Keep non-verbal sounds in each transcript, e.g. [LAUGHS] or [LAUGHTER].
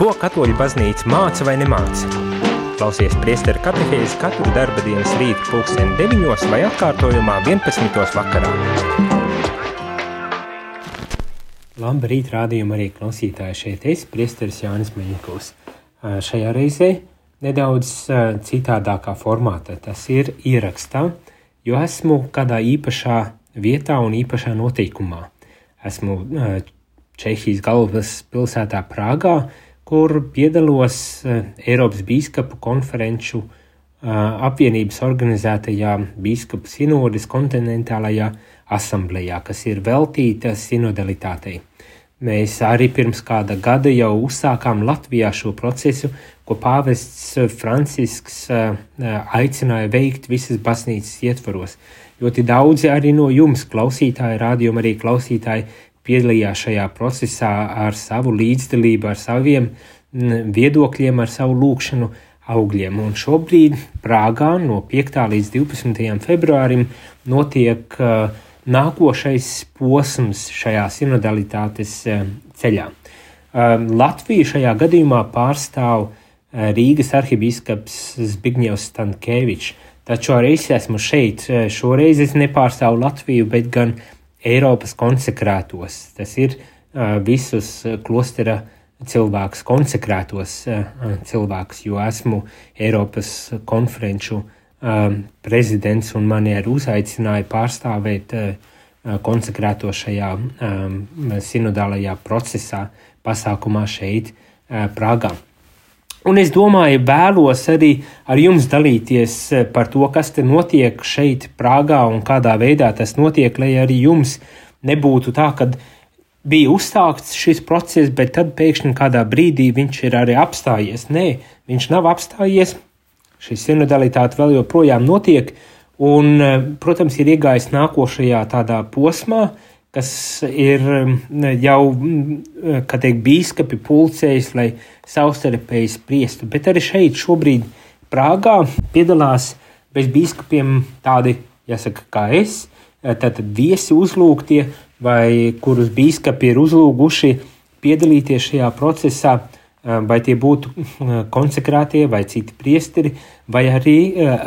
Ko katoļu baznīca māca vai nemāca? Klausies priesteru katehēzi katru darba dienas rītu pulksteni 9 vai atkārtojumā 11. vakarā. Labrīt, rādījuma arī klausītāji šeit es, priesteris Jānis Meņikovs. Šajā reizē nedaudz citādākā formātā. Tas ir ierakstā, jo esmu kādā īpašā vietā un īpašā noteikumā. Esmu Čehijas galvaspilsētā Prāgā, kur piedalos eh, Eiropas Bīskapu konferenču eh, apvienības organizētajā Bīskapu sinodes kontinentālajā asamblējā, kas ir veltīta sinodalitātei. Mēs arī pirms kāda gada jau uzsākām Latvijā šo procesu, ko pāvests Francisks eh, aicināja veikt visas baznīcas ietvaros. Ļoti daudzi arī no jums, klausītāji, rādījumi arī klausītāji, piedalījās šajā procesā ar savu līdzdalību, ar saviem mm, viedokļiem, ar savu lūkšanu augļiem. Un šobrīd Prāgā no 5. līdz 12. februārim notiek uh, nākošais posms šajā sinodalitātes uh, ceļā. Uh, Latvija šajā gadījumā pārstāv uh, Rīgas arhibīskaps Zbigņevs Stankēvičs, taču arī es esmu šeit. Uh, šoreiz es nepārstāvu Latviju, bet gan Eiropas konsekrētos. Tas ir visus klostera cilvēkus, konsekrētos cilvēkus, jo esmu Eiropas konferenču prezidents un mani arī uzaicināja pārstāvēt konsekrēto šajā sinodālajā procesā, pasākumā šeit, Prāgā. Un es domāju, vēlos arī ar jums dalīties eh, par to, kas te notiek šeit, Prāgā, un kādā veidā tas notiek, lai arī jums nebūtu tā, ka bija uzsākts šis process, bet tad pēkšņi kādā brīdī viņš ir arī apstājies. Nē, viņš nav apstājies. Šī sinodalitāte vēl joprojām notiek, un, eh, protams, ir iegājis nākošajā tādā posmā, uh, kas ir mm, jau, mm, kā teikt, bīskapi pulcējis, lai savstarpēji spriestu. Bet arī šeit šobrīd Prāgā piedalās bez bīskapiem tādi, jāsaka, kā es, tātad viesi uzlūgtie, vai kurus bīskapi ir uzlūguši piedalīties šajā procesā, vai tie būtu mm, konsekrētie vai citi priesteri, vai arī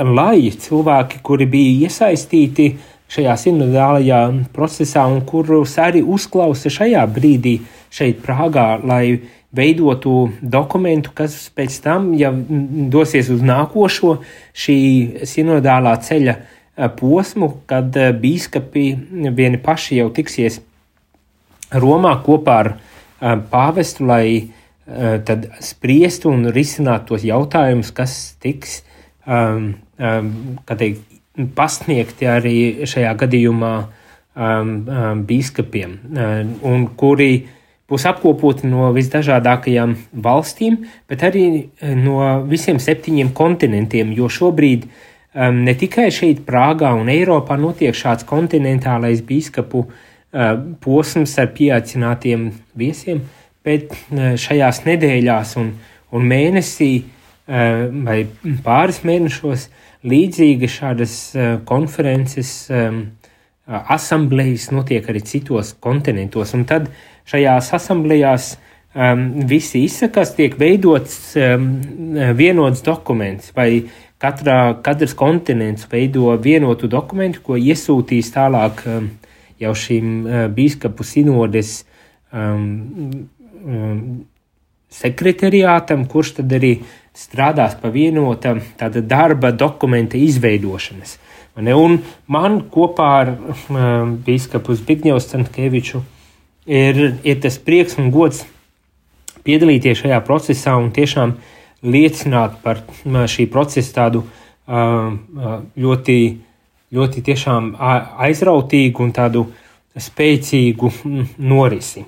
lai cilvēki, kuri bija iesaistīti uh, šajā sinodālajā procesā un kurus arī uzklausa šajā brīdī šeit Prāgā, lai veidotu dokumentu, kas pēc tam jau dosies uz nākošo šī sinodālā ceļa eh, posmu, kad eh, bīskapi vieni paši jau tiksies Romā kopā ar eh, pāvestu, lai tad spriestu un risinātu tos jautājumus, kas tiks, um, um, teikt, pasniegti arī šajā gadījumā um, um, biskupiem, um, un kuri būs apkopoti no visdažādākajām valstīm, bet arī uh, no visiem septiņiem kontinentiem, jo šobrīd um, ne tikai šeit, Prāgā un Eiropā, notiek šāds kontinentālais biskupu uh, posms ar pieaicinātiem viesiem, bet uh, šajās nedēļās un, un mēnesī uh, vai pāris mēnešos uh, Līdzīgi šādas eh, konferences, ehm, asamblejas notiek arī citos kontinentos, un tad šajās asamblējās um, visi izsakās, tiek veidots um, vienots dokuments, vai katrā, katrs kontinents veido vienotu dokumentu, ko iesūtīs tālāk jau šīm uh, bīskapu sinodes um, um, sekretariātam, kurš tad arī strādās pa vienota tāda darba dokumenta izveidošanas. Un man kopā ar um, biskupu Zbigņevu Stankēviču ir, ir tas prieks un gods piedalīties šajā procesā un tiešām liecināt par šī procesa tādu uh, ļoti, ļoti tiešām aizrautīgu un tādu spēcīgu norisi.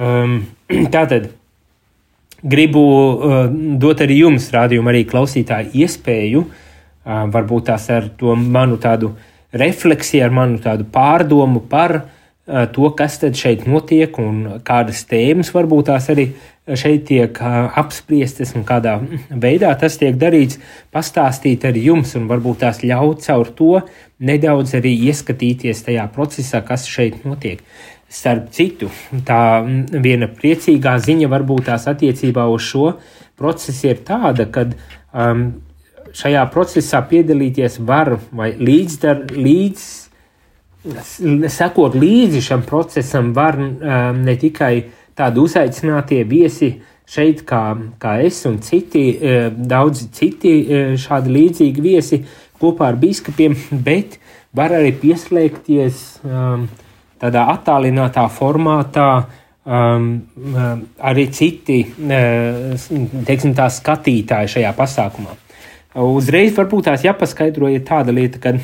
Um, [CLEARS THROAT] tātad gribu uh, dot arī jums, rādījumu, arī klausītāju iespēju, uh, varbūt tās ar to manu tādu refleksiju, ar manu tādu pārdomu par uh, to, kas tad šeit notiek un kādas tēmas varbūt tās arī šeit tiek uh, apspriestas un kādā veidā tas tiek darīts, pastāstīt arī jums un varbūt tās ļaut caur to nedaudz arī ieskatīties tajā procesā, kas šeit notiek. Starp citu, tā viena priecīgā ziņa varbūt tās attiecībā uz šo procesu ir tāda, ka um, šajā procesā piedalīties var vai līdzdar, līdz, sekot līdzi šam procesam, var um, ne tikai tādi uzaicinātie viesi šeit, kā, kā es un citi, uh, daudzi citi uh, šādi līdzīgi viesi kopā ar biskupiem, bet var arī pieslēgties. Um, tādā attālinātā formātā um, um, arī citi uh, teiksim, skatītāji šajā pasākumā. Uzreiz varbūt tās jāpaskaidro ir tāda lieta, ka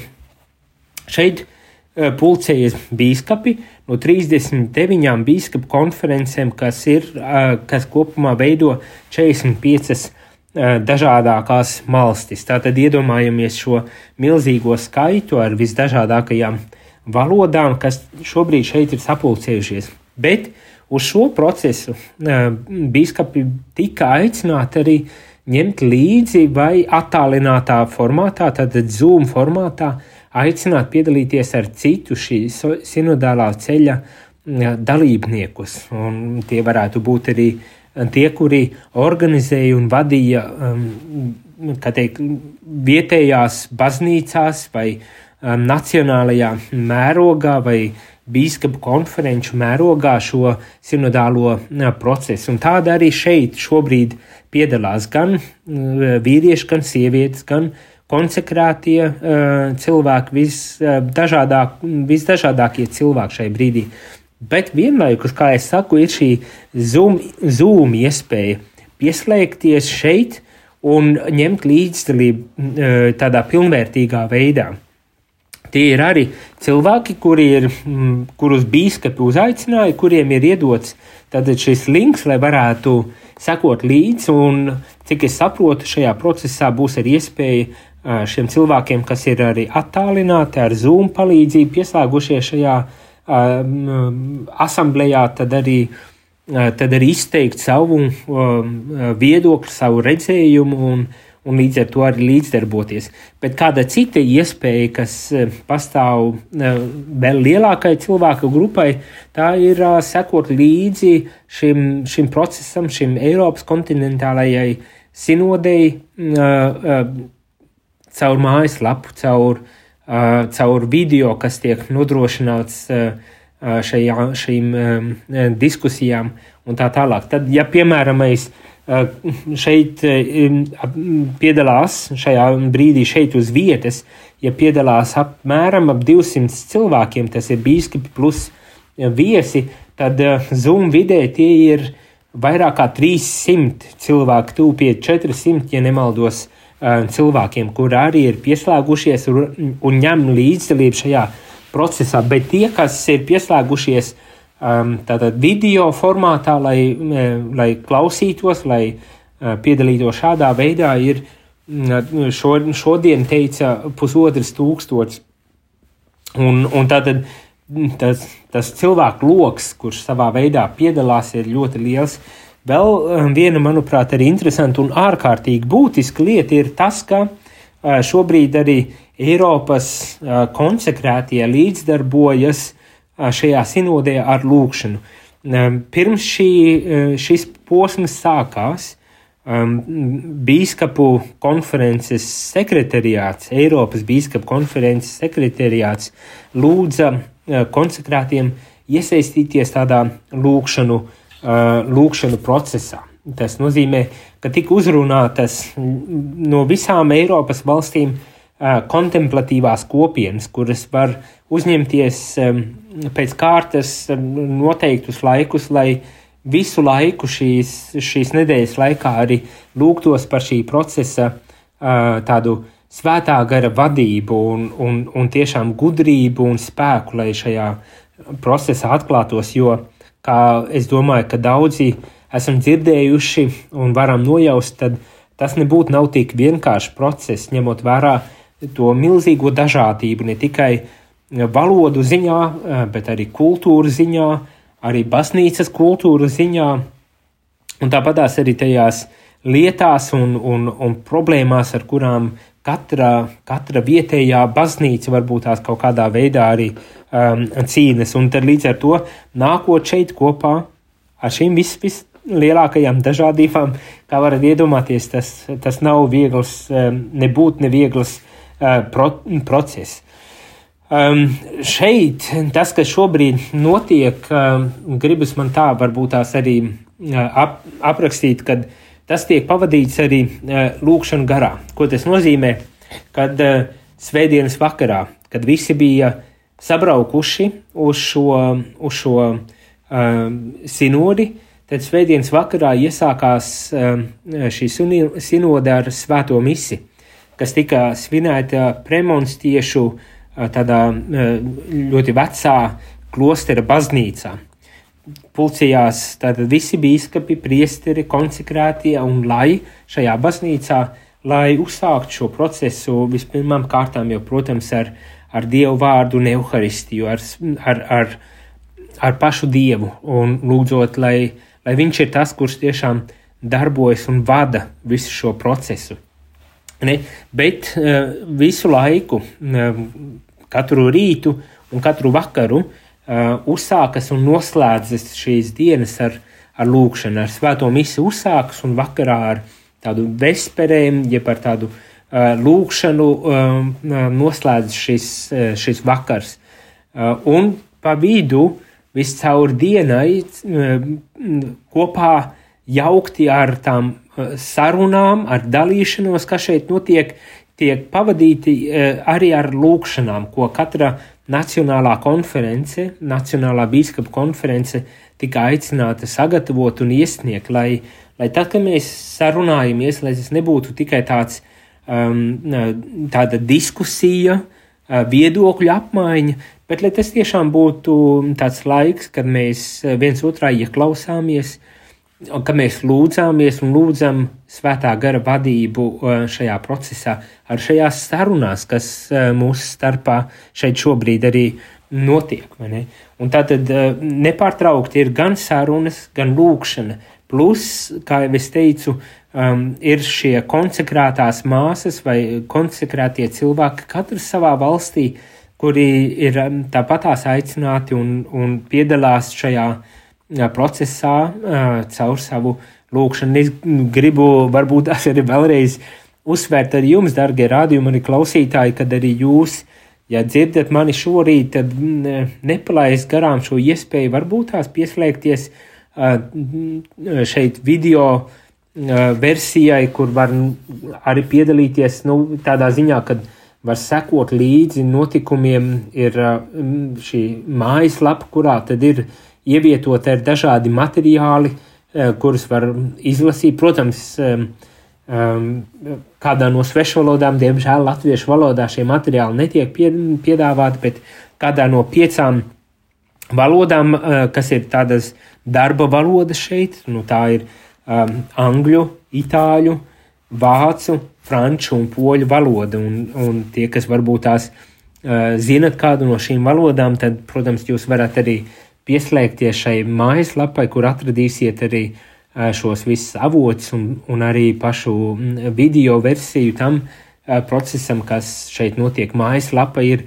šeit uh, pulcējas biskupi no 39 biskupu konferencēm, kas, ir, uh, kas kopumā veido 45 dažādākās valstis. Tātad iedomājamies šo milzīgo skaitu ar visdažādākajām uh, valodām, kas šobrīd šeit ir sapulcējušies. Bet uz šo procesu biskupi tika aicināti arī ņemt līdzi vai attālinātā formātā, tātad Zoom formātā, aicināt piedalīties ar citu šī sinodālā ceļa dalībniekus. Un tie varētu būt arī tie, kuri organizēja un vadīja teikt, vietējās baznīcās vai uh, nacionālajā mērogā vai biskupu konferenču mērogā šo sinodālo uh, procesu. Un tāda arī šeit šobrīd piedalās gan uh, vīrieši, gan sievietes, gan konsekrētie uh, cilvēki, visdažādāk, visdažādākie cilvēki šai brīdī. Bet vienlaikus, kā jau saku, ir šī zoom, zoom iespēja pieslēgties šeit un ņemt līdzdalību tādā pilnvērtīgā veidā. Tie ir arī cilvēki, kuri ir, mm, kurus biskupi uzaicināja, kuriem ir iedots šis links, lai varētu sekot līdzi. Un, cik es saprotu, šajā procesā būs arī iespēja šiem cilvēkiem, kas ir arī attālināti ar Zoom palīdzību, pieslēgušies šajā um, asamblējā, tad arī, tad arī izteikt savu um, viedokli, savu redzējumu. Un, un līdz ar to arī līdzdarboties. Bet kāda cita iespēja, kas e, pastāv e, vēl lielākai cilvēku grupai, tā ir e, sekot līdzi šim, šim procesam, šim Eiropas kontinentālajai sinodei caur mājaslapu, caur, caur video, kas tiek nodrošināts šajā, šīm diskusijām un tā tālāk. Tad, ja piemēram mēs Eh, šeit piedalās šajā brīdī, šeit uz vietas, ja piedalās apmēram ap 200 cilvēkiem, tas ir biskupi plus viesi, tad Zoom vidē tie ir vairāk kā 300 cilvēku, tuvu pie 400, ja nemaldos, cilvēkiem, kur arī ir pieslēgušies un ņem līdzdalību šajā procesā. Bet tie, kas ir pieslēgušies uh, tātad video formātā, lai, lai klausītos, lai uh, piedalītos šādā veidā, ir šo, šodien teica pusotras tūkstots. Un, un tātad tas, tas cilvēku lokus, kurš savā veidā piedalās, ir ļoti liels. Vēl um, viena, manuprāt, arī interesanta un ārkārtīgi būtiska lieta ir tas, ka šobrīd arī Eiropas konsekrētie līdzdarbojas šajā sinodē ar lūkšanu. Pirms šī, šis posms sākās, Bīskapu konferences sekretariāts, Eiropas Bīskapu konferences sekretariāts lūdza konsekrātiem iesaistīties tādā lūkšanu, lūkšanu procesā. Tas nozīmē, ka tika uzrunātas no visām Eiropas valstīm kontemplatīvās kopienas, kuras var uzņemties pēc kārtas noteiktus laikus, lai visu laiku šīs, šīs nedēļas laikā arī lūgtos par šī procesa tādu svētā gara vadību un, un, un tiešām gudrību un spēku, lai šajā procesā atklātos, jo, kā es domāju, ka daudzi esam dzirdējuši un varam nojaust, tad tas nebūtu nav tik vienkāršs process, ņemot vērā to milzīgo dažādību, ne tikai uh, valodu ziņā, eh, bet arī kultūras ziņā, arī baznīcas kultūras ziņā, un tāpatās arī tajās lietās un, un, un problēmās, ar kurām katra, katra vietējā baznīca varbūt tās kaut kādā veidā arī um, cīnas. Un tad līdz ar to nākot šeit kopā ar šīm vis, vislielākajām dažādībām, kā varat iedomāties, tas, tas nav viegls, um, nebūt neviegls uh, pro, process. Um, šeit tas, kas šobrīd notiek, um, gribas man tā varbūt tās arī uh, ap, aprakstīt, kad tas tiek pavadīts arī uh, lūkšanu garā. Ko tas nozīmē? Kad uh, svētdienas vakarā, kad visi bija sabraukuši uz šo, uz šo um, sinodi, tad svētdienas vakarā iesākās um, šī sinode ar svēto misi, kas tika svinēta premonstiešu uh, tādā ļoti vecā klostera baznīcā. Pulcījās tātad visi bīskapi, priesteri, konsekrētie un lai šajā baznīcā, lai uzsāktu šo procesu vispirmām kārtām jau, protams, ar, ar Dievu vārdu un Euharistiju, ar, ar, ar, ar pašu Dievu un lūdzot, lai, lai viņš ir tas, kurš tiešām darbojas un vada visu šo procesu. Ne? Bet uh, visu laiku, uh, katru rītu un katru vakaru uh, uzsākas un noslēdzas šīs dienas ar, ar lūkšanu, ar svēto misiju uzsākas un vakarā ar tādu vesperēm, jeb ar tādu uh, lūkšanu uh, noslēdzas šis, uh, šis vakars. Uh, un pa vidu viscaur dienai uh, kopā jaukti ar tām uh, sarunām, ar dalīšanos, kas šeit notiek, tiek pavadīti e, arī ar lūkšanām, ko katra Nacionālā konference, Nacionālā biskupa konference tika aicināta sagatavot un iesniegt, lai, lai tad, kad mēs sarunājamies, lai tas nebūtu tikai tāds, um, tāda diskusija, uh, viedokļu apmaiņa, bet lai tas tiešām būtu tāds laiks, kad mēs viens otrā ieklausāmies, uh, ka mēs lūdzāmies un lūdzam svētā gara vadību uh, šajā procesā, ar šajās sarunās, kas uh, mūsu starpā šeit šobrīd arī notiek. Un tā tad uh, nepārtraukti ir gan sarunas, gan lūkšana. Plus, kā jau es teicu, um, ir šie konsekrētās māsas vai konsekrētie cilvēki, katrs savā valstī, kuri ir um, tāpatās aicināti un, un piedalās šajā uh, procesā caur savu lūkšanu. Es gribu varbūt [LAUGHS] arī vēlreiz uzsvērt ar jums, darbie rādījumi, arī klausītāji, kad arī jūs, ja dzirdat mani šorīt, tad nepalaist garām šo iespēju, varbūt tās pieslēgties šeit video versijai, kur var arī piedalīties nu, tādā ziņā, kad var sekot līdzi notikumiem, ir šī mājaslapa, kurā tad ir ievietota ir dažādi materiāli, eh, kurus var izlasīt. Protams, kādā no svešvalodām, diemžēl latviešu valodā šie materiāli netiek piedāvāti, bet kādā no piecām valodām, eh, kas ir tādas darba valodas šeit, nu tā ir um, angļu, itāļu, vācu, franču un poļu valoda. Un, un tie, kas varbūt tās uh, zinat kādu no šīm valodām, tad, protams, jūs varat arī uh, pieslēgties šai mājaslapai, kur atradīsiet arī šos visus avotus un, un arī pašu video versiju tam procesam, kas šeit notiek. Mājaslapa ir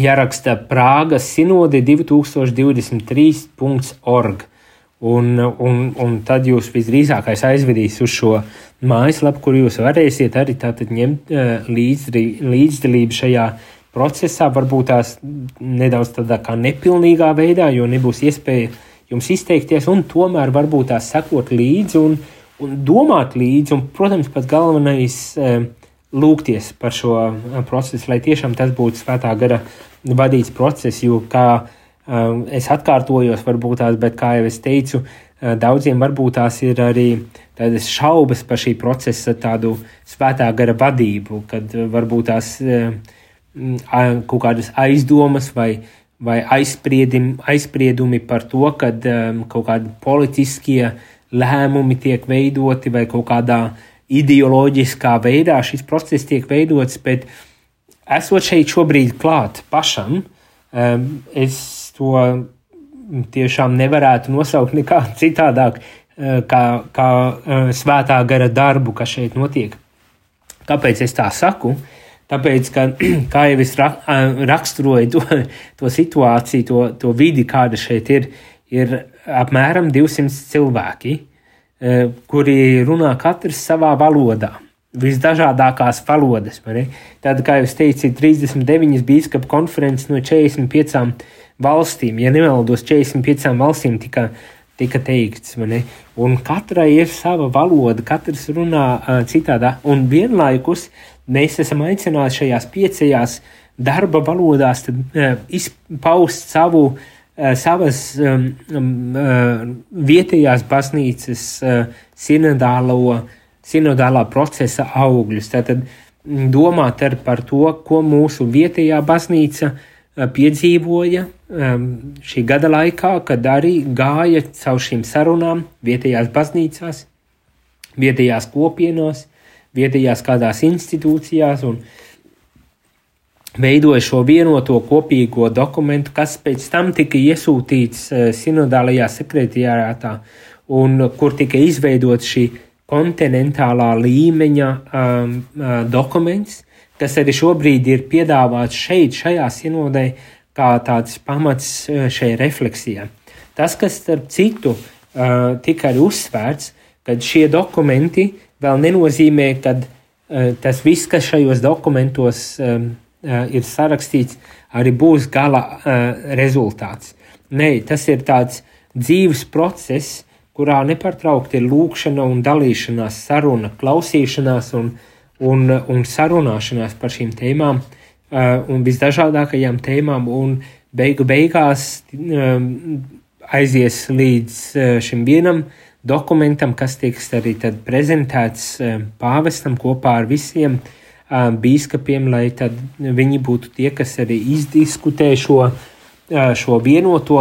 jāraksta Prāgas sinode 2023.org. Un, un, un tad jūs visdrīzākais aizvedīs uz šo mājaslapu, kur jūs varēsiet arī ņemt līdzdalību šajā procesā, varbūt tās nedaudz tādā kā nepilnīgā veidā, jo nebūs iespēja jums izteikties, un tomēr varbūt tās sekot līdzi un, un domāt līdzi, un, protams, pats galvenais e, lūgties par šo e, procesu, lai tiešām tas būtu svētā gara vadīts process, jo, kā e, es atkārtojos, varbūt tās, bet, kā jau es teicu, daudziem varbūt tās ir arī tādas šaubas par šī procesa tādu svētā gara vadību, kad varbūt tās Mm, kaut kādas aizdomas vai, vai aizspriedumi, par to, ka um, kaut kādi politiskie lēmumi tiek veidoti vai kaut kādā ideoloģiskā veidā šis process tiek veidots, bet esot šeit šobrīd klāt pašam, um, es to tiešām nevarētu nosaukt nekā citādāk, uh, kā, kā uh, svētā gara darbu, kas šeit notiek. Kāpēc es tā saku? Tāpēc, ka, [CLEARS THROAT] kā jau es raksturoju to, [LAUGHS] to situāciju, to, to vidi, kāda šeit ir, ir apmēram 200 cilvēki, kuri runā katrs savā valodā visdažādākās valodas. Tad, kā jau teicu, ir 39 biskupu konferences no 45 valstīm. Ja nemaldos, 45 valstīm tika, tika teikts. Un katrai ir sava valoda, katrs runā uh, citādā. Un vienlaikus mēs esam aicināti šajās piecajās darba valodās tad, uh, izpaust savu. Uh, savas um, um, vietējās baznīcas uh, sinodālo uh, sinodālā procesa augļus. Tātad mm, domāt par to, ko mūsu vietējā baznīca eh, piedzīvoja ehm, šī gada laikā, kad arī gāja caur šīm sarunām vietējās baznīcās, vietējās kopienās, vietējās kādās institūcijās un veidoja šo vienoto kopīgo dokumentu, kas pēc tam tika iesūtīts eh, sinodālajā sekretariātā un kur tika izveidots šī kontinentālā līmeņa um, uh, dokuments, kas arī šobrīd ir piedāvāts šeit, šajā sinodē, kā tāds pamats uh, šai refleksijai. Tas, kas starp citu uh, tika arī uzsvērts, ka šie dokumenti vēl nenozīmē, ka uh, tas viss, kas šajos dokumentos um, uh, ir sarakstīts, arī būs gala rezultāts. Nē, tas ir tāds dzīves process, kurā nepārtraukti ir lūkšana un dalīšanās, saruna, klausīšanās un, un, un sarunāšanās par šīm tēmām un visdažādākajām tēmām, un beigu beigās aizies līdz šim vienam dokumentam, kas tiks arī prezentēts uh, pāvestam kopā ar visiem uh, bīskapiem, lai viņi būtu tie, kas arī izdiskutē šo, uh, šo vienoto,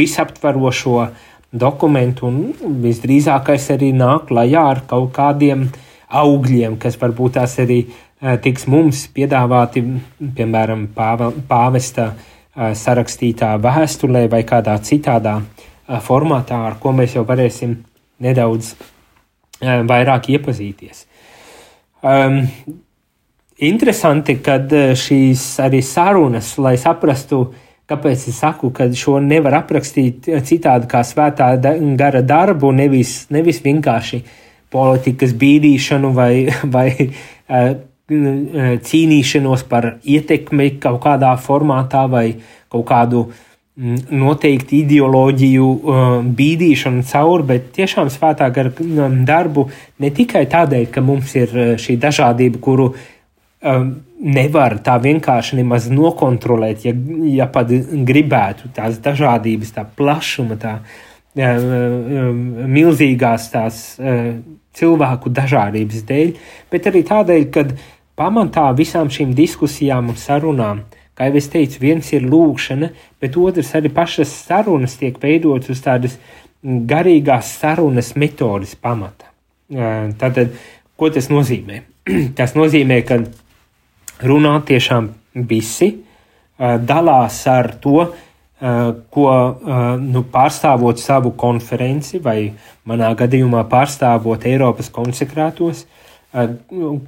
visaptvarošo dokumentu, un visdrīzākais arī nāk klajā ar kaut kādiem augļiem, kas varbūt tās arī tiks mums piedāvāti, piemēram, pāve, pāvesta sarakstītā vēstulē vai kādā citādā formātā, ar ko mēs jau varēsim nedaudz vairāk iepazīties. Um, interesanti, kad šīs arī sarunas, lai saprastu, uh, Kāpēc es saku, ka šo nevar aprakstīt citādi kā svētā gara darbu, nevis, nevis vienkārši politikas bīdīšanu vai, [LAUGHS] vai uh, cīnīšanos par ietekmi kaut kādā formātā vai kaut kādu mm, noteikti ideoloģiju uh, bīdīšanu cauri, bet tiešām svētā gara darbu ne tikai tādēļ, ka mums ir šī dažādība, kuru uh, nevar tā vienkārši nemaz nokontrolēt, ja, ja pat gribētu tās dažādības, tā plašuma, tā milzīgās tās cilvēku dažādības dēļ, bet arī tādēļ, ka pamatā visām šīm diskusijām un sarunām, kā jau es teicu, viens ir lūkšana, bet otrs arī pašas sarunas tiek veidotas uz tādas garīgās sarunas metodas pamata. Tātad, ko tas nozīmē? [CLEARS THROAT] tas nozīmē, ka runā tiešām visi, dalās ar to, ko nu, pārstāvot savu konferenci, vai manā gadījumā pārstāvot Eiropas konsekrētos,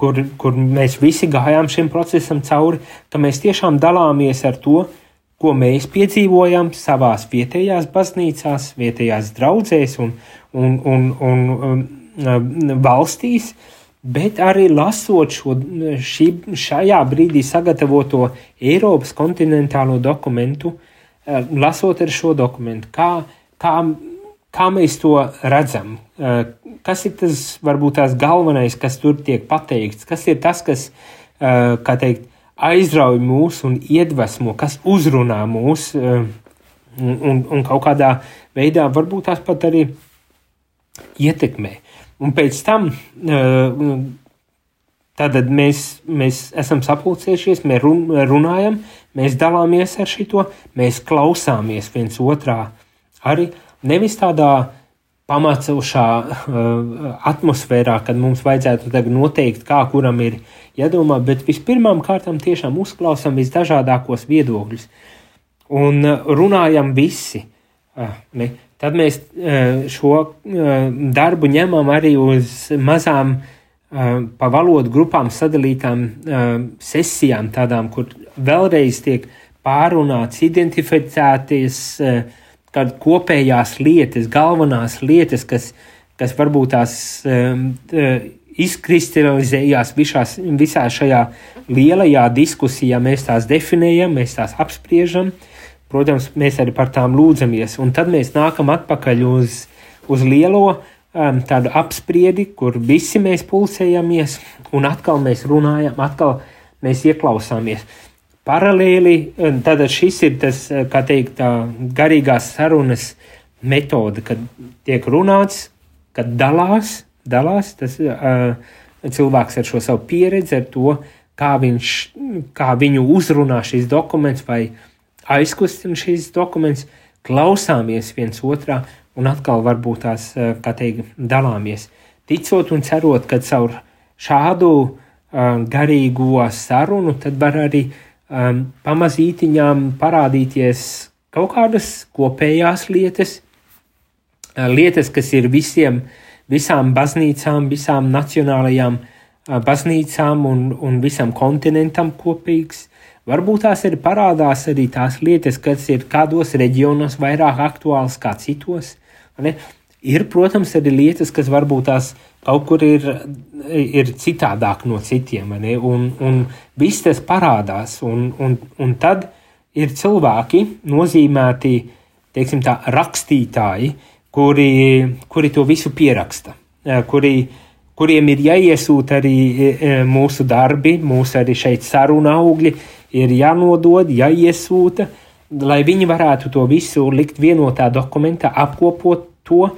kur, kur mēs visi gājām šim procesam cauri, ka mēs tiešām dalāmies ar to, ko mēs piedzīvojam savās vietējās baznīcās, vietējās draudzēs un, un, un, un, un valstīs, uh, bet arī lasot šo šī, šajā brīdī sagatavoto Eiropas kontinentālo dokumentu, eh, lasot ar šo dokumentu, kā, kā, kā mēs to redzam, kas ir tas varbūt tās galvenais, kas tur tiek pateikts, kas ir tas, kas, eh, kā teikt, aizrauj mūs un iedvesmo, kas uzrunā mūs un, un, un kaut kādā veidā varbūt tās pat arī ietekmē. Un pēc tam Tātad mēs, mēs esam sapulcējušies, mēs runājam, mēs dalāmies ar šo, mēs klausāmies viens otrā. Arī nevis tādā pamatošā uh, atmosfērā, kad mums vajadzētu noteikt, kā kuram ir jādomā, bet vispirmām kārtām tiešām uzklausām visdažādākos viedokļus un uh, runājam visi. Uh, ne? Tad mēs šo darbu ņemam arī uz mazām pa valodu grupām sadalītām sesijām, tādām, kur vēlreiz tiek pārunāts, identificēties, kad kopējās lietas, galvenās lietas, kas, kas varbūt tās izkristalizējās visās, visā šajā lielajā diskusijā, mēs tās definējam, mēs tās apspriežam. Protams, mēs arī par tām lūdzamies, un tad mēs nākam atpakaļ uz, uz lielo um, tādu apspriedi, kur visi mēs pulsējamies, un atkal mēs runājam, atkal mēs ieklausāmies. Paralēli, tad šis ir tas, kā teikt, tā garīgās sarunas metode, kad tiek runāts, kad dalās, dalās tas uh, cilvēks ar šo savu pieredzi, ar to, kā, viņš, kā viņu uzrunā šīs dokuments vai aizkustina šīs dokuments, klausāmies viens otrā un atkal varbūt tās, kā teikt, dalāmies. Ticot un cerot, ka caur šādu uh, garīgo sarunu tad var arī um, pamazītiņām parādīties kaut kādas kopējās lietas, uh, lietas, kas ir visiem uh, visām baznīcām, visām nacionālajām baznīcām un, un visam kontinentam kopīgs. Varbūt tās arī parādās arī tās lietas, kas ir kādos reģionos vairāk aktuāls kā citos. Ne? Ir, protams, arī lietas, kas varbūt tās kaut kur ir, ir citādāk no citiem, un, un viss tas parādās. Un, un, un tad ir cilvēki, nozīmēti, teiksim, tā, rakstītāji, kuri, kuri to visu pieraksta, kuri, kuriem ir jāiesūta arī mūsu darbi, mūsu arī šeit saruna augļi, ir jānodod, jāiesūta, lai viņi varētu to visu likt vienotā dokumentā, apkopot to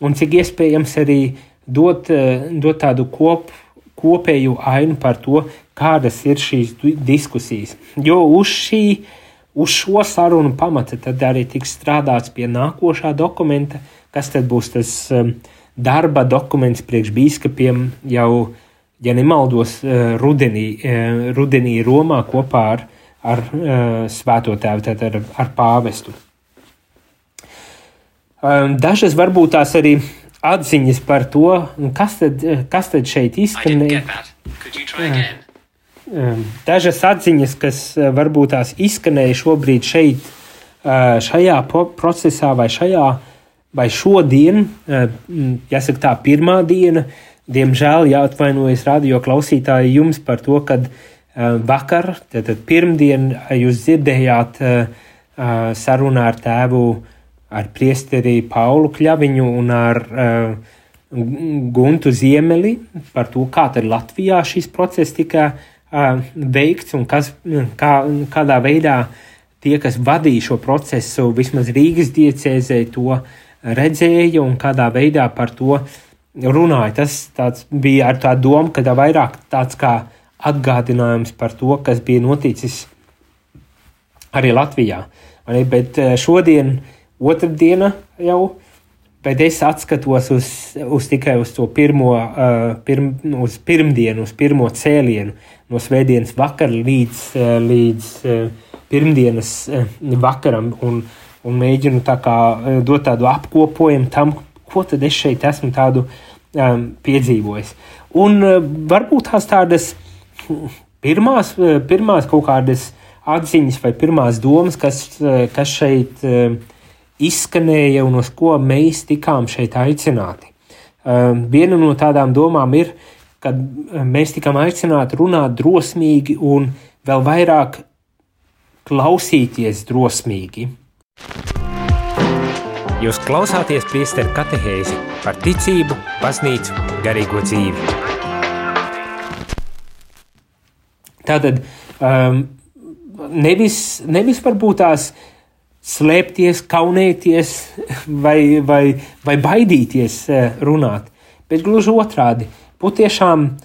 un cik iespējams arī dot, dot tādu kop, kopēju ainu par to, kādas ir šīs diskusijas. Jo uz šī Uz šo sarunu pamata tad arī tiks strādāts pie nākošā dokumenta, kas tad būs tas um, darba dokuments priekš biskupiem jau, ja nemaldos, uh, rudenī, rudenī Romā kopā ar, ar Svēto tēvu, tad ar, ar pāvestu. Um, dažas varbūt tās arī atziņas par to, kas tad, kas tad šeit izskanēja. Ehm, dažas atziņas, kas eh, varbūt tās izskanēja šobrīd šeit, eh, šajā procesā vai šajā vai šodien, eh, jāsaka tā pirmā diena, diemžēl jāatvainojas radio klausītāji jums par to, kad vakar, tad pirmdien jūs dzirdējāt sarunā ar tēvu, ar priesteri Paulu Kļaviņu un ar Guntu Ziemeli par to, kā tad Latvijā šis process tika veikts un kas, kā, kādā veidā tie, kas vadīja šo procesu, vismaz Rīgas diecēzē, to redzēja un kādā veidā par to runāja. Tas bija ar tā domu, ka tā vairāk tāds kā atgādinājums par to, kas bija noticis arī Latvijā. Bet šodien, otrdiena jau Bet es atskatos uz, uz tikai uz to pirmo, uh, pirm, uz pirmdienu, uz pirmo cēlienu, no svētdienas vakara līdz, uh, līdz uh, pirmdienas uh, vakaram, un, un mēģinu tā kā, uh, dot tādu apkopojumu tam, ko tad es šeit esmu tādu um, piedzīvojis. Un uh, varbūt tās tādas pirmās, uh, pirmās kaut kādas atziņas vai pirmās domas, kas, uh, kas šeit. Uh, izskanēja un uz ko mēs tikām šeit aicināti. Um, viena no tādām domām ir, kad um, mēs tikām aicināti runāt drosmīgi un vēl vairāk klausīties drosmīgi. Jūs klausāties priesteru katehēzi par ticību, baznīcu, garīgo dzīvi. Tātad um, nevis, nevis varbūt tās uh, slēpties, kaunēties vai, vai, vai baidīties eh, runāt, bet gluži otrādi - būt tiešām uh,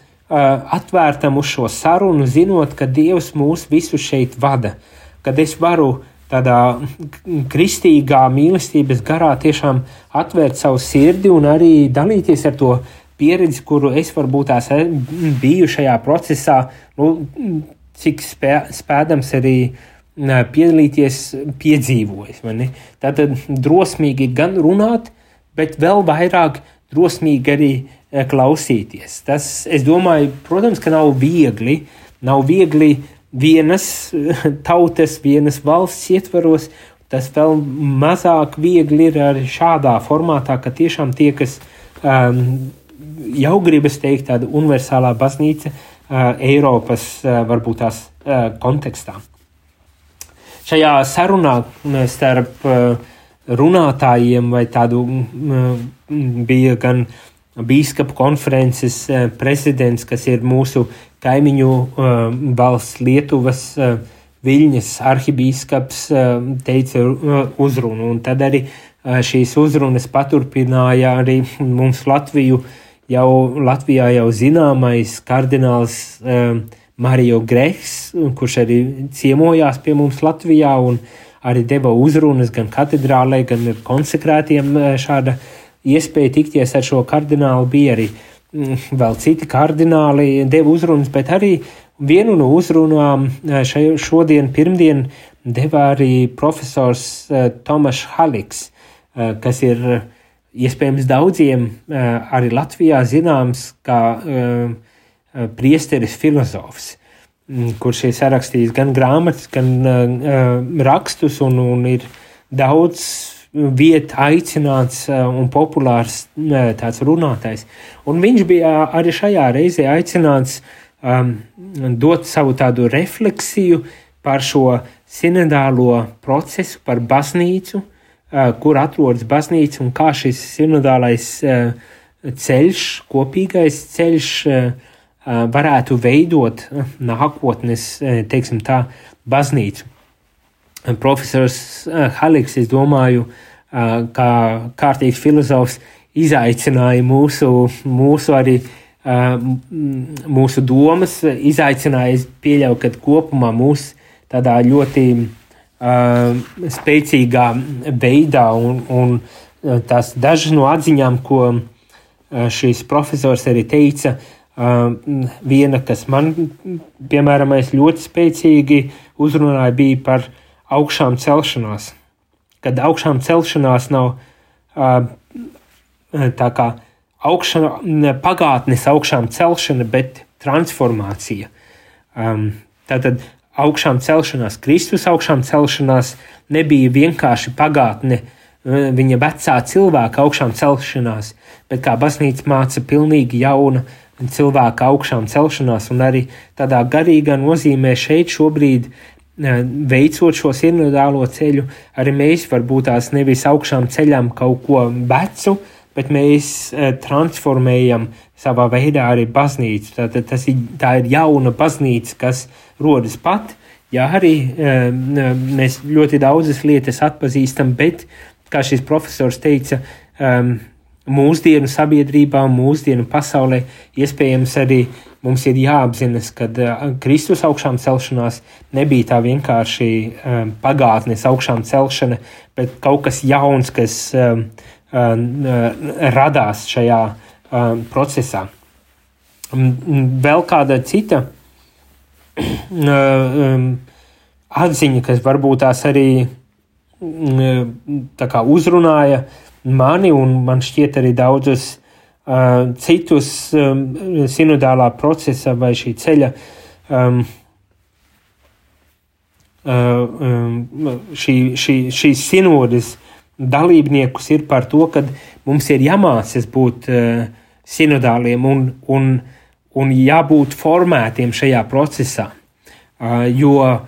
atvērtam uz šo sarunu, zinot, ka Dievs mūs visus šeit vada, kad es varu tādā kristīgā mīlestības garā tiešām atvērt savu sirdi un arī dalīties ar to pieredzi, kuru es varbūt tās biju šajā procesā, nu, cik spē, spēdams arī uh, piedalīties piedzīvojis. Tātad drosmīgi gan runāt, bet vēl vairāk drosmīgi arī klausīties. Tas, es domāju, protams, ka nav viegli, nav viegli vienas tautas, vienas valsts ietvaros. Tas vēl mazāk viegli ir arī šādā formātā, ka tiešām tie, kas um, jau gribas teikt, tāda universālā baznīca uh, Eiropas uh, varbūt tās uh, kontekstā. Šajā sarunā starp uh, runātājiem vai tādu bija gan bīskapu konferences uh, prezidents, kas ir mūsu kaimiņu uh, valsts Lietuvas Viļņas arhibīskaps teica uzrunu, un tad arī šīs uzrunas paturpināja arī mums Latviju, jau Latvijā jau zināmais kardināls uh, Mario Grehs, kurš arī ciemojās pie mums Latvijā un arī deva uzrunas gan katedrālē, gan konsekrētiem šāda iespēja tikties ar šo kardinālu. Bija arī uh, Mm, vēl citi kardināli deva uzrunas, bet arī vienu no uzrunām eh, šai, šodien, pirmdien, deva arī profesors eh, Tomašs Haliks, kas ir iespējams daudziem arī Latvijā zināms kā priesteris filozofs, mm, kurš ir sarakstījis gan grāmatas, gan rakstus un, un ir daudz vieta aicināts eh, un populārs tāds runātājs. Un viņš bija arī šajā reizē aicināts um, dot savu tādu refleksiju par šo sinodālo procesu, par baznīcu, uh, kur atrodas baznīca un kā šis sinodālais uh, ceļš, kopīgais ceļš uh, varētu veidot nākotnes, teiksim tā, baznīcu. Profesors Haliks, es domāju, kā kārtīgs filozofs, izaicināja mūsu, mūsu arī mūsu domas, izaicināja, es pieļauju, ka kopumā mūs tādā ļoti spēcīgā veidā un, un tās dažas no atziņām, ko šīs profesors arī teica, viena, kas man, piemēram, ļoti spēcīgi uzrunāja, bija par uh, augšām celšanās. Kad augšām celšanās nav uh, tā kā augšana, pagātnes augšām celšana, bet transformācija. Tātad augšām celšanās, Kristus augšām celšanās nebija vienkārši pagātne, viņa vecā cilvēka augšām celšanās, bet kā baznīca māca pilnīgi jauna cilvēka augšām celšanās, un arī tādā garīgā nozīmē šeit šobrīd veicot šo sinodālo ceļu, arī mēs varbūt tās nevis augšām ceļām kaut ko vecu, bet mēs transformējam savā veidā arī baznīcu. Tātad tas ir, tā ir jauna baznīca, kas rodas pat. Jā, arī mēs ļoti daudzas lietas atpazīstam, bet, kā šis profesors teica, mūsdienu sabiedrībā, mūsdienu pasaulē iespējams arī mums ir jāapzinās, ka uh, Kristus augšām celšanās nebija tā vienkārši um, pagātnes augšām celšana, bet kaut kas jauns, kas um, radās šajā procesā. Vēl kāda cita [CLEARS THROAT] atziņa, kas varbūt tās arī kā uzrunāja mani un man šķiet arī daudzus uh, citus um, sinodālā procesa vai šī ceļa um, uh, um, šī, šī, šīs sinodas dalībniekus ir par to, ka mums ir jāmācās būt uh, sinodāliem un, un, un jābūt formētiem šajā procesā. Uh, jo uh,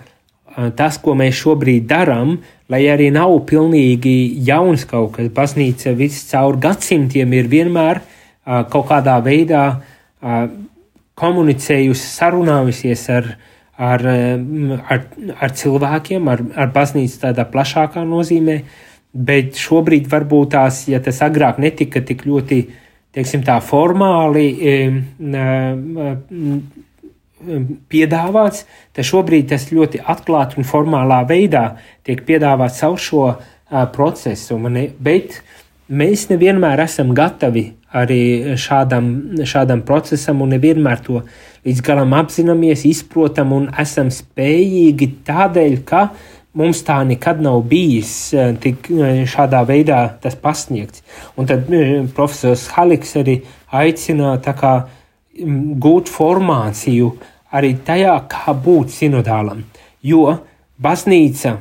tas, ko mēs šobrīd darām, lai arī nav pilnīgi jauns kaut kas, baznīca viscaur gadsimtiem ir vienmēr uh, kaut kādā veidā komunicējusi, sarunājusies ar, ar, ar, ar cilvēkiem, ar, ar baznīcu tādā plašākā nozīmē, bet šobrīd varbūt tās, ja tas agrāk netika tik ļoti, teiksim tā, formāli piedāvāts, tad šobrīd tas ļoti atklāti un formālā veidā tiek piedāvāts caur šo procesu. Bet mēs nevienmēr esam gatavi arī šādam, šādam procesam, un nevienmēr to līdz galam apzināmies, izprotam un esam spējīgi tādēļ, ka mums tā nekad nav bijis tik šādā veidā tas pasniegts. Un tad profesors Haliks arī aicina tā kā gūt formāciju arī tajā, kā būt sinodālam. Jo baznīca,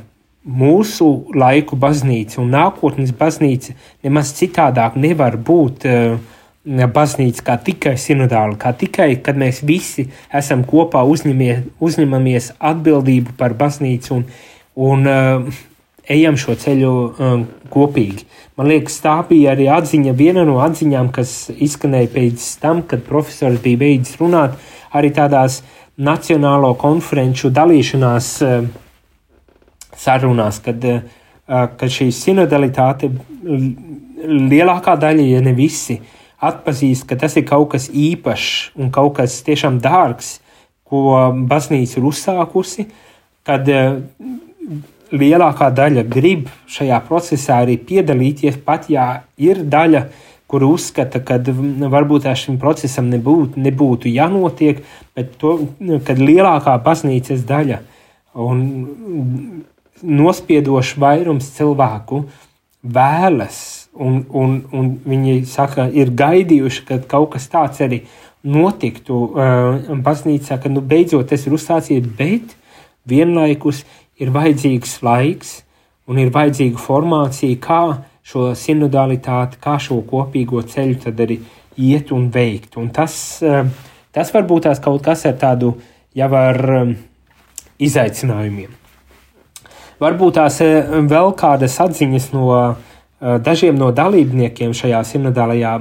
mūsu laiku baznīca un nākotnes baznīca nemaz citādāk nevar būt uh, baznīca kā tikai sinodāla, kā tikai, kad mēs visi esam kopā uzņemie, uzņemamies atbildību par baznīcu un, un uh, ejam šo ceļu um, kopīgi. Man liekas, tā bija arī atziņa, viena no atziņām, kas izskanēja pēc tam, kad profesors bija beidzis runāt, arī tādās nacionālo konferenču dalīšanās uh, sarunās, kad, uh, kad šī sinodalitāte lielākā daļa, ja ne visi, atpazīst, ka tas ir kaut kas īpašs un kaut kas tiešām dārgs, ko baznīca ir uzsākusi, kad lielākā daļa grib šajā procesā arī piedalīties, pat ja ir daļa, kur uzskata, ka varbūt šim procesam nebūtu, nebūtu jānotiek, bet to, kad lielākā baznīcas daļa un nospiedošs vairums cilvēku vēlas, un, un, un viņi saka, ir gaidījuši, ka kaut kas tāds arī notiktu uh, baznīcā, ka nu, beidzot tas ir uzsācies, bet vienlaikus ir vajadzīgs laiks un ir vajadzīga formācija, kā šo sinodalitāti, kā šo kopīgo ceļu tad arī iet un veikt. Un tas, eh, tas varbūt tās kaut kas ar tādu jau ar eh, izaicinājumiem. Varbūt tās eh, vēl kādas atziņas no dažiem no dalībniekiem šajā sinodālajā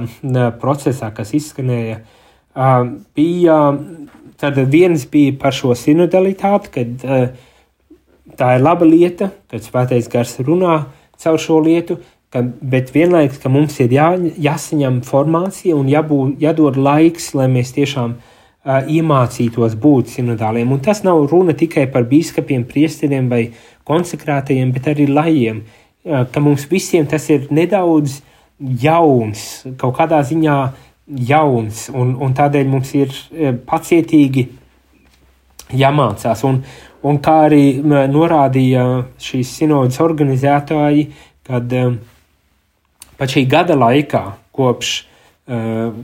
procesā, kas izskanēja, bija, tad viens bija par šo sinodalitāti, kad tā ir laba lieta, kad svētais gars runā caur šo lietu, ka, bet vienlaikus, ka mums ir jā, jāsaņem informācija un jābūt, jādod laiks, lai mēs tiešām uh, iemācītos būt sinodāliem. Un tas nav runa tikai par biskupiem, priesteriem vai konsekrētajiem, bet arī lajiem, uh, ka mums visiem tas ir nedaudz jauns, kaut kādā ziņā jauns, un, un tādēļ mums ir pacietīgi jāmācās. Un, Un kā arī norādīja šīs sinodas organizētāji, kad pat šī gada laikā, kopš,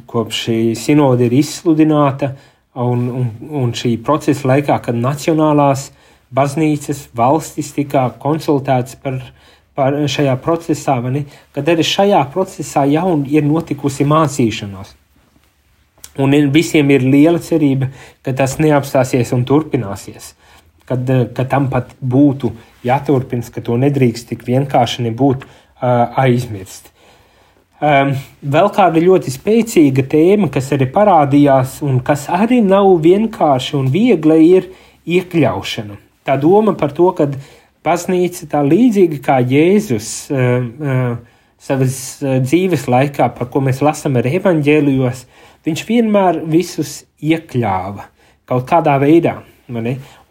kopš šī sinoda ir izsludināta, un, un, un šī procesa laikā, kad nacionālās baznīcas valstis tika konsultētas par, par šajā procesā, ne, kad arī šajā procesā jau ir notikusi mācīšanās. Un visiem ir liela cerība, ka tas neapstāsies un turpināsies kad, eh, ka tam pat būtu jāturpina, ka to nedrīkst tik vienkārši nebūt uh, aizmirst. Um, vēl kāda ļoti spēcīga tēma, kas arī parādījās, un kas arī nav vienkārši un viegli, ir iekļaušana. Tā doma par to, ka baznīca tā līdzīgi kā Jēzus uh, uh, savas uh, dzīves laikā, par ko mēs lasām ar evaņģēlijos, viņš vienmēr visus iekļāva kaut kādā veidā.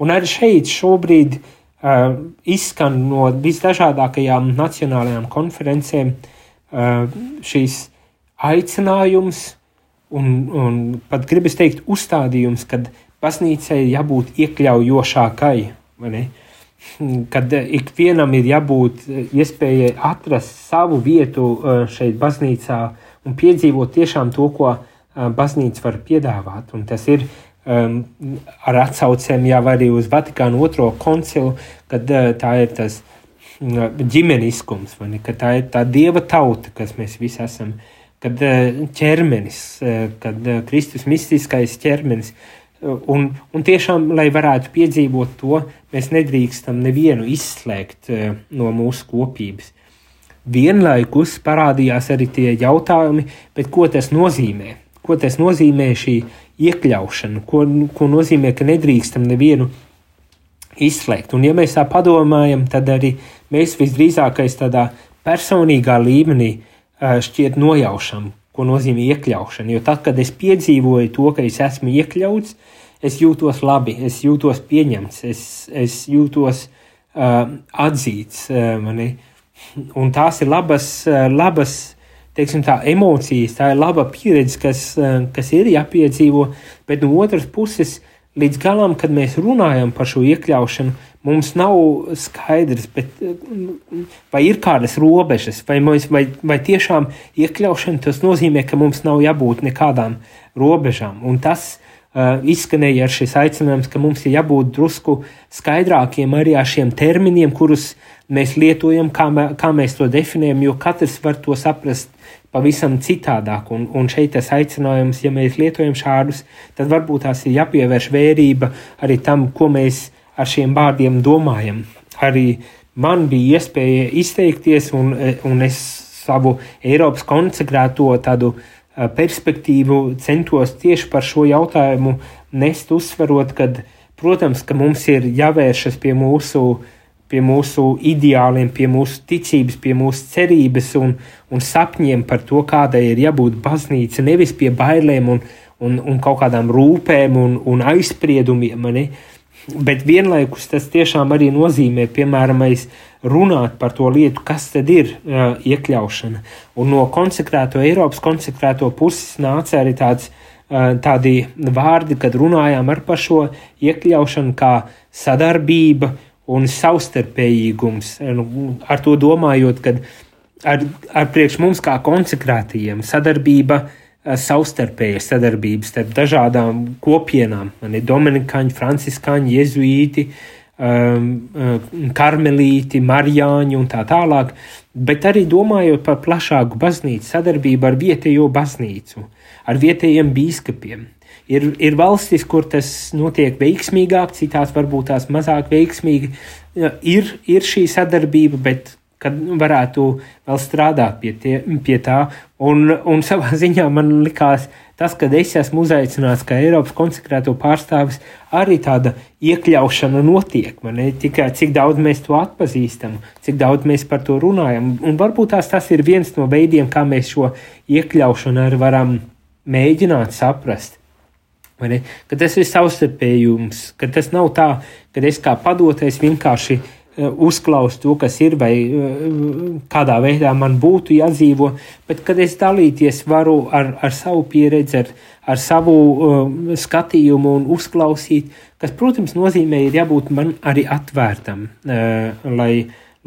Un arī šeit šobrīd uh, izskan no visdažādākajām nacionālajām konferencēm uh, šīs aicinājums un, un pat gribas teikt uzstādījums, kad baznīcai jābūt iekļaujošākai. Kad ikvienam ir jābūt iespējai atrast savu vietu uh, šeit, baznīcā, un piedzīvot tiešām to, ko uh, baznīca var piedāvāt. Un tas ir um, ar atsaucēm jau arī uz Vatikānu otro koncilu, kad uh, tā ir tas uh, ģimeniskums, vai ne, ka tā ir tā dieva tauta, kas mēs visi esam, kad uh, ķermenis, uh, kad uh, Kristus mistiskais ķermenis, uh, un, un tiešām, lai varētu piedzīvot to, mēs nedrīkstam nevienu izslēgt uh, no mūsu kopības. Vienlaikus parādījās arī tie jautājumi, ko tas nozīmē. Ko tas nozīmē šī iekļaušanu, ko, ko nozīmē, ka nedrīkstam nevienu izslēgt. Un, ja mēs tā padomājam, tad arī mēs visdrīzākais tādā personīgā līmenī šķiet nojaušam, ko nozīmē iekļaušana. Jo tad, kad es piedzīvoju to, ka es esmu iekļauts, es jūtos labi, es jūtos pieņemts, es, es jūtos uh, atzīts. Uh, mani. un tās ir labas, uh, labas teiksim, tā, emocijas, tā ir laba pieredze, kas, eh, kas ir jāpiedzīvo, bet no otras puses, līdz galam, kad mēs runājam par šo iekļaušanu, mums nav skaidrs, bet, vai ir kādas robežas, vai, mēs, vai, vai tiešām iekļaušana tas nozīmē, ka mums nav jābūt nekādām robežām. Un tas uh, izskanēja ar šis aicinājums, ka mums ir jābūt drusku skaidrākiem arī ar šiem terminiem, kurus mēs lietojam, kā, kā mēs to definējam, jo katrs var to saprast pavisam citādāk. Un, un šeit tas aicinājums, ja mēs lietojam šādus, tad varbūt tās ir jāpievērš vērība arī tam, ko mēs ar šiem vārdiem domājam. Arī man bija iespēja izteikties, un, un es savu Eiropas konsekrēto tādu perspektīvu centos tieši par šo jautājumu nest, uzsverot, ka, protams, ka mums ir jāvēršas pie mūsu uh, pie mūsu ideāliem, pie mūsu ticības, pie mūsu cerības un, un sapņiem par to, kādai ir jābūt baznīca, nevis pie bailēm un, un, un kaut kādām rūpēm un, un aizspriedumiem. Ne? Bet vienlaikus tas tiešām arī nozīmē, piemēram, runāt par to lietu, kas tad ir uh, iekļaušana. Un no konsekrēto Eiropas konsekrēto puses nāca arī tāds, uh, tādi vārdi, kad runājām par šo iekļaušanu kā sadarbība un savstarpējīgums. Ar to domājot, ka ar, ar priekš mums kā konsekrētajiem sadarbība, eh, savstarpēja sadarbība starp dažādām kopienām, mani dominikāņi, franciskāņi, jezuīti, um, karmelīti, marijāņi un tā tālāk, bet arī domājot par plašāku baznīcu sadarbību ar vietējo baznīcu, ar vietējiem bīskapiem. Ir, ir valstis, kur tas notiek veiksmīgāk, citās varbūt tās mazāk veiksmīgi. Ir, ir šī sadarbība, bet kad varētu vēl strādāt pie, tie, pie tā. Un, un [LAUGHS] savā ziņā man likās, tas, ka es esmu uzaicināts kā Eiropas konsekrēto pārstāvis, arī tāda iekļaušana notiek. Man ir tikai cik daudz mēs to atpazīstam, cik daudz mēs par to runājam. Un varbūt tās tas ir viens no veidiem, kā mēs šo iekļaušanu arī varam mēģināt saprast. Ka tas ir savstarpējums, ka tas nav tā, ka es kā padotais vienkārši uh, uzklausu to, kas ir, vai uh, kādā veidā man būtu jādzīvo, bet kad es dalīties varu ar, ar savu pieredzi, ar, ar savu uh, skatījumu un uzklausīt, kas, protams, nozīmē, ir jābūt man arī atvērtam, uh, lai,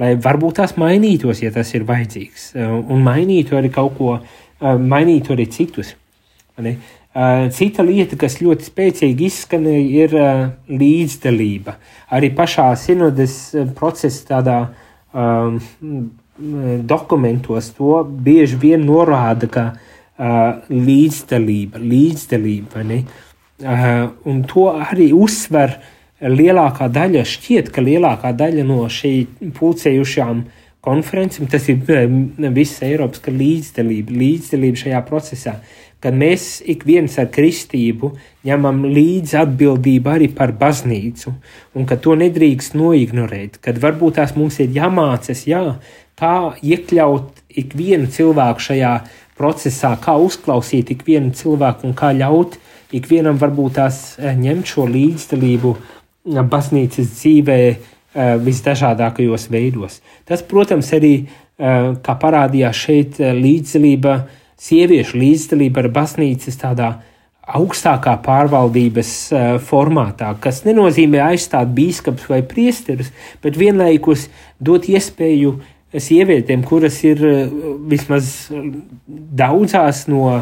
lai varbūt tās mainītos, ja tas ir vajadzīgs, uh, un mainītu arī kaut ko, uh, mainītu arī citus. Ne? Eh, cita lieta, kas ļoti spēcīgi izskanēja, ir eh, līdzdalība. Arī pašā sinodes eh, procesa tādā um, dokumentos to bieži vien norāda, ka uh, līdzdalība, līdzdalība, ne? Uh, un to arī uzsver lielākā daļa, šķiet, ka lielākā daļa no šī pulcējušām konferencēm, tas ir visas Eiropas līdzdalība, līdzdalība šajā procesā. Uh, kad mēs ik viens ar kristību ņemam līdzi atbildību arī par baznīcu, un ka to nedrīkst noignorēt, kad varbūt tās mums ir jāmācas, jā, kā iekļaut ikvienu cilvēku šajā procesā, kā uzklausīt ikvienu cilvēku un kā ļaut ikvienam varbūt tās eh, ņemt šo līdzdalību eh, baznīcas dzīvē eh, visdažādākajos veidos. Tas, protams, arī, kā parādījās šeit, līdzdalība sieviešu līdzdalība ar baznīcas tādā augstākā pārvaldības uh, formātā, kas nenozīmē aizstāt biskups vai priesterus, bet vienlaikus dot iespēju sievietēm, kuras ir uh, vismaz daudzās no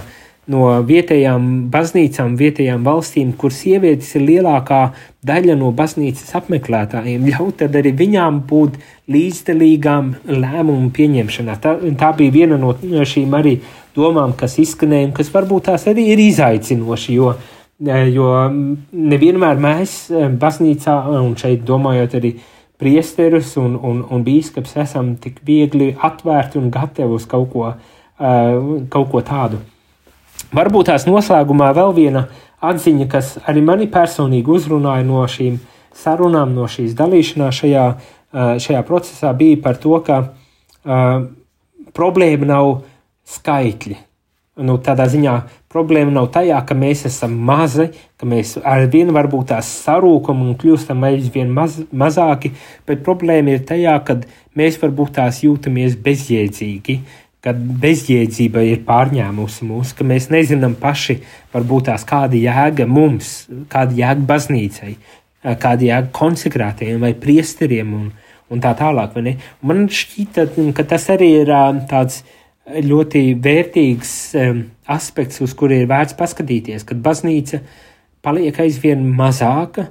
no vietējām baznīcām, vietējām valstīm, kur sievietes ir lielākā daļa no baznīcas apmeklētājiem, ļaut arī viņām būt līdzdalīgām lēmumu pieņemšanā. Tā, tā bija viena no šīm arī domām, kas izskanēja, un kas varbūt tās arī ir izaicinoši, jo, jo nevienmēr mēs baznīcā, un šeit domājot arī priesterus un, un, un bīskaps, esam tik viegli atvērti un gatavi uz kaut ko, kaut ko tādu. Varbūt tās noslēgumā vēl viena atziņa, kas arī mani personīgi uzrunāja no šīm sarunām, no šīs dalīšanās šajā, šajā procesā, bija par to, ka uh, problēma nav skaitļi. Nu, tādā ziņā problēma nav tajā, ka mēs esam mazi, ka mēs ar vienu varbūt tās sarūkam un kļūstam aizvien maz, mazāki, bet problēma ir tajā, ka mēs varbūt tās jūtamies bezjēdzīgi, kad bezjēdzība ir pārņēmusi mūs, ka mēs nezinām paši, varbūt tās kāda jēga mums, kāda jēga baznīcai, kādi jēga konsekrētiem vai priesteriem un, un tā tālāk. Man šķita, ka tas arī ir tāds ļoti vērtīgs aspekts, uz kuru ir vērts paskatīties, kad baznīca paliek aizvien mazāka.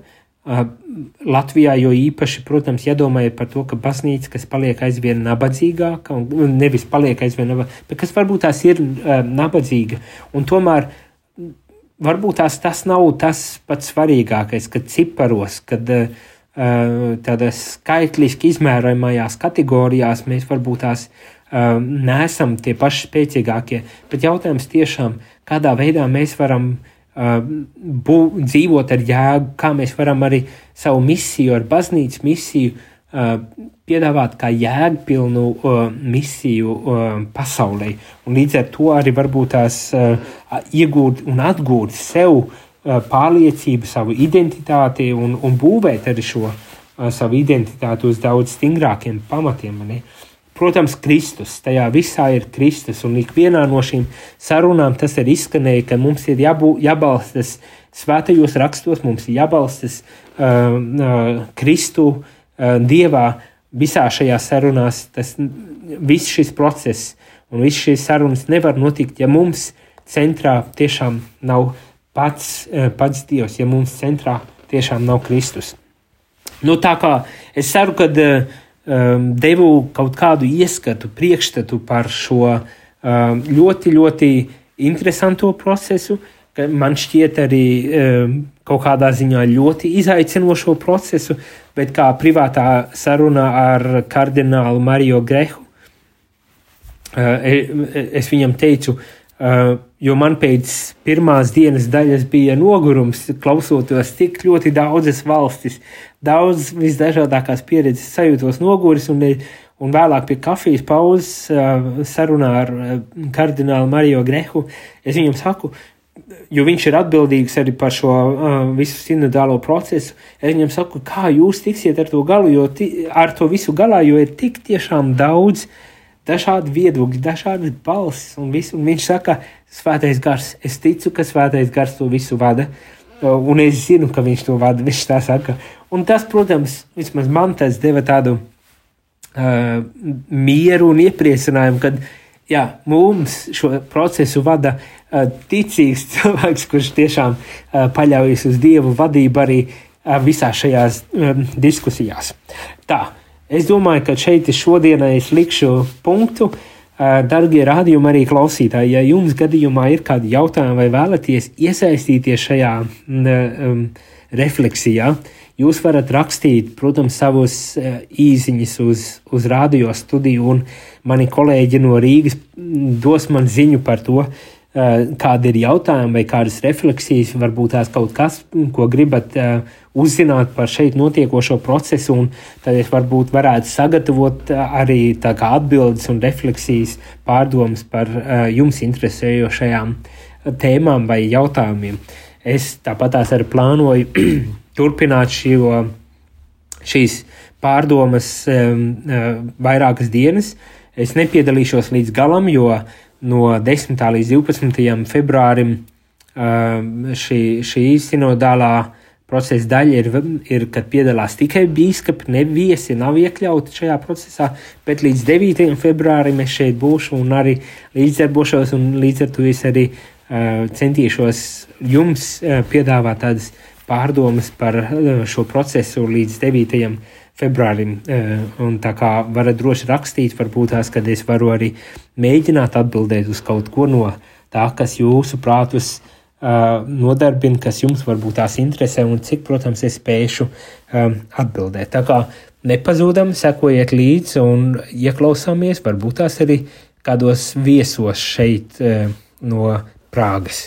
Latvijā jau īpaši, protams, iedomājiet par to, ka baznīca, kas paliek aizvien nabadzīgāka, un nevis paliek aizvien nabadzīgāka, bet kas varbūt tās ir nabadzīga, un tomēr varbūt tās tas nav tas pats svarīgākais, kad ciparos, kad uh, tādās skaitliski izmērojamajās kategorijās mēs varbūt tās uh, neesam tie paši spēcīgākie, bet jautājums tiešām, kādā veidā mēs varam uh, bū, dzīvot ar jēgu, kā mēs varam arī savu misiju, ar baznīcas misiju piedāvāt kā jēgpilnu misiju pasaulē. Un līdz ar to arī varbūt tās iegūt un atgūt sev pārliecību, savu identitāti un, un būvēt arī šo savu identitāti uz daudz stingrākiem pamatiem. Ne? Protams, Kristus, tajā visā ir Kristus, un ikvienā no šīm sarunām tas ir izskanēja, ka mums ir jābū, jābalstas svētajos rakstos, mums ir jābalstas uh, uh, Kristu uh, Dievā, uh, visā šajā sarunās. Tas viss šis process un viss šīs sarunas nevar notikt, ja mums centrā tiešām nav pats, eh, pats Dievs, ja mums centrā tiešām nav Kristus. Nu, tā kā es ceru, ka um, devu kaut kādu ieskatu, priekšstatu par šo um, ļoti, ļoti interesanto procesu, man šķiet arī um, kaut kādā ziņā ļoti izaicinošo procesu, bet kā privātā sarunā ar kardinālu Mario Grehu, eh, es viņam teicu, eh, jo man pēc pirmās dienas daļas bija nogurums, klausoties tik ļoti daudzas valstis, daudz visdažādākās pieredzes, sajūtos noguris un, un vēlāk pie kafijas pauzes sarunā ar kardinālu Mario Grehu. Es viņam saku, jo viņš ir atbildīgs arī par šo uh, visu sinodālo procesu. Es viņam saku, kā jūs tiksiet ar to galu, jo ti, ar to visu galā, jo ir tik tiešām daudz dažādu viedokļu, dažādas balsis un visu. Un viņš saka, svētais gars, es ticu, ka svētais gars to visu vada. Un es zinu, ka viņš to vada. Viņš tā saka. Un tas, protams, vismaz man tas deva tādu uh, mieru un iepriecinājumu, kad jā, mums šo procesu vada uh, ticīgs [LAUGHS] cilvēks, kurš tiešām uh, paļaujas uz Dievu vadību arī uh, visā šajās um, diskusijās. Tā, es domāju, ka šeit šodienai es likšu punktu. Uh, Darbie rādījumi arī klausītāji, ja jums gadījumā ir kādi jautājumi vai vēlaties iesaistīties šajā um, refleksijā, jūs varat rakstīt, protams, savus uh, īsiņus uz, uz radio studiju, un mani kolēģi no Rīgas dos man ziņu par to, Eh, kādi ir jautājumi vai kādas refleksijas, varbūt tās kaut kas, ko gribat uh, uzzināt par šeit notiekošo procesu, un tad es varbūt varētu sagatavot arī atbildes un refleksijas pārdomas par jums interesējošajām tēmām vai jautājumiem. Es tāpat tās arī plānoju [CLEARS THROAT] turpināt šo, šīs pārdomas um, vairākas dienas. Es nepiedalīšos līdz galam, jo uh, no 10. līdz 12. februārim šī, šī sinodālā procesa daļa ir, ir, kad piedalās tikai biskupi, ne viesi nav iekļauti šajā procesā, bet līdz 9. februārim es šeit būšu un arī līdzdarbošos, un līdz ar to es arī uh, centīšos jums uh, piedāvāt tādas pārdomas par uh, šo procesu līdz 9. februārim. Eh, un tā kā varat droši rakstīt, varbūt tās, kad es varu arī mēģināt atbildēt uz kaut ko no tā, kas jūsu prātus uh, nodarbina, kas jums varbūt tās interesē un cik, protams, es spēšu atbildēt. Tā kā nepazūdam, sekojiet līdzi un ieklausāmies, varbūt tās arī kādos viesos šeit no Prāgas.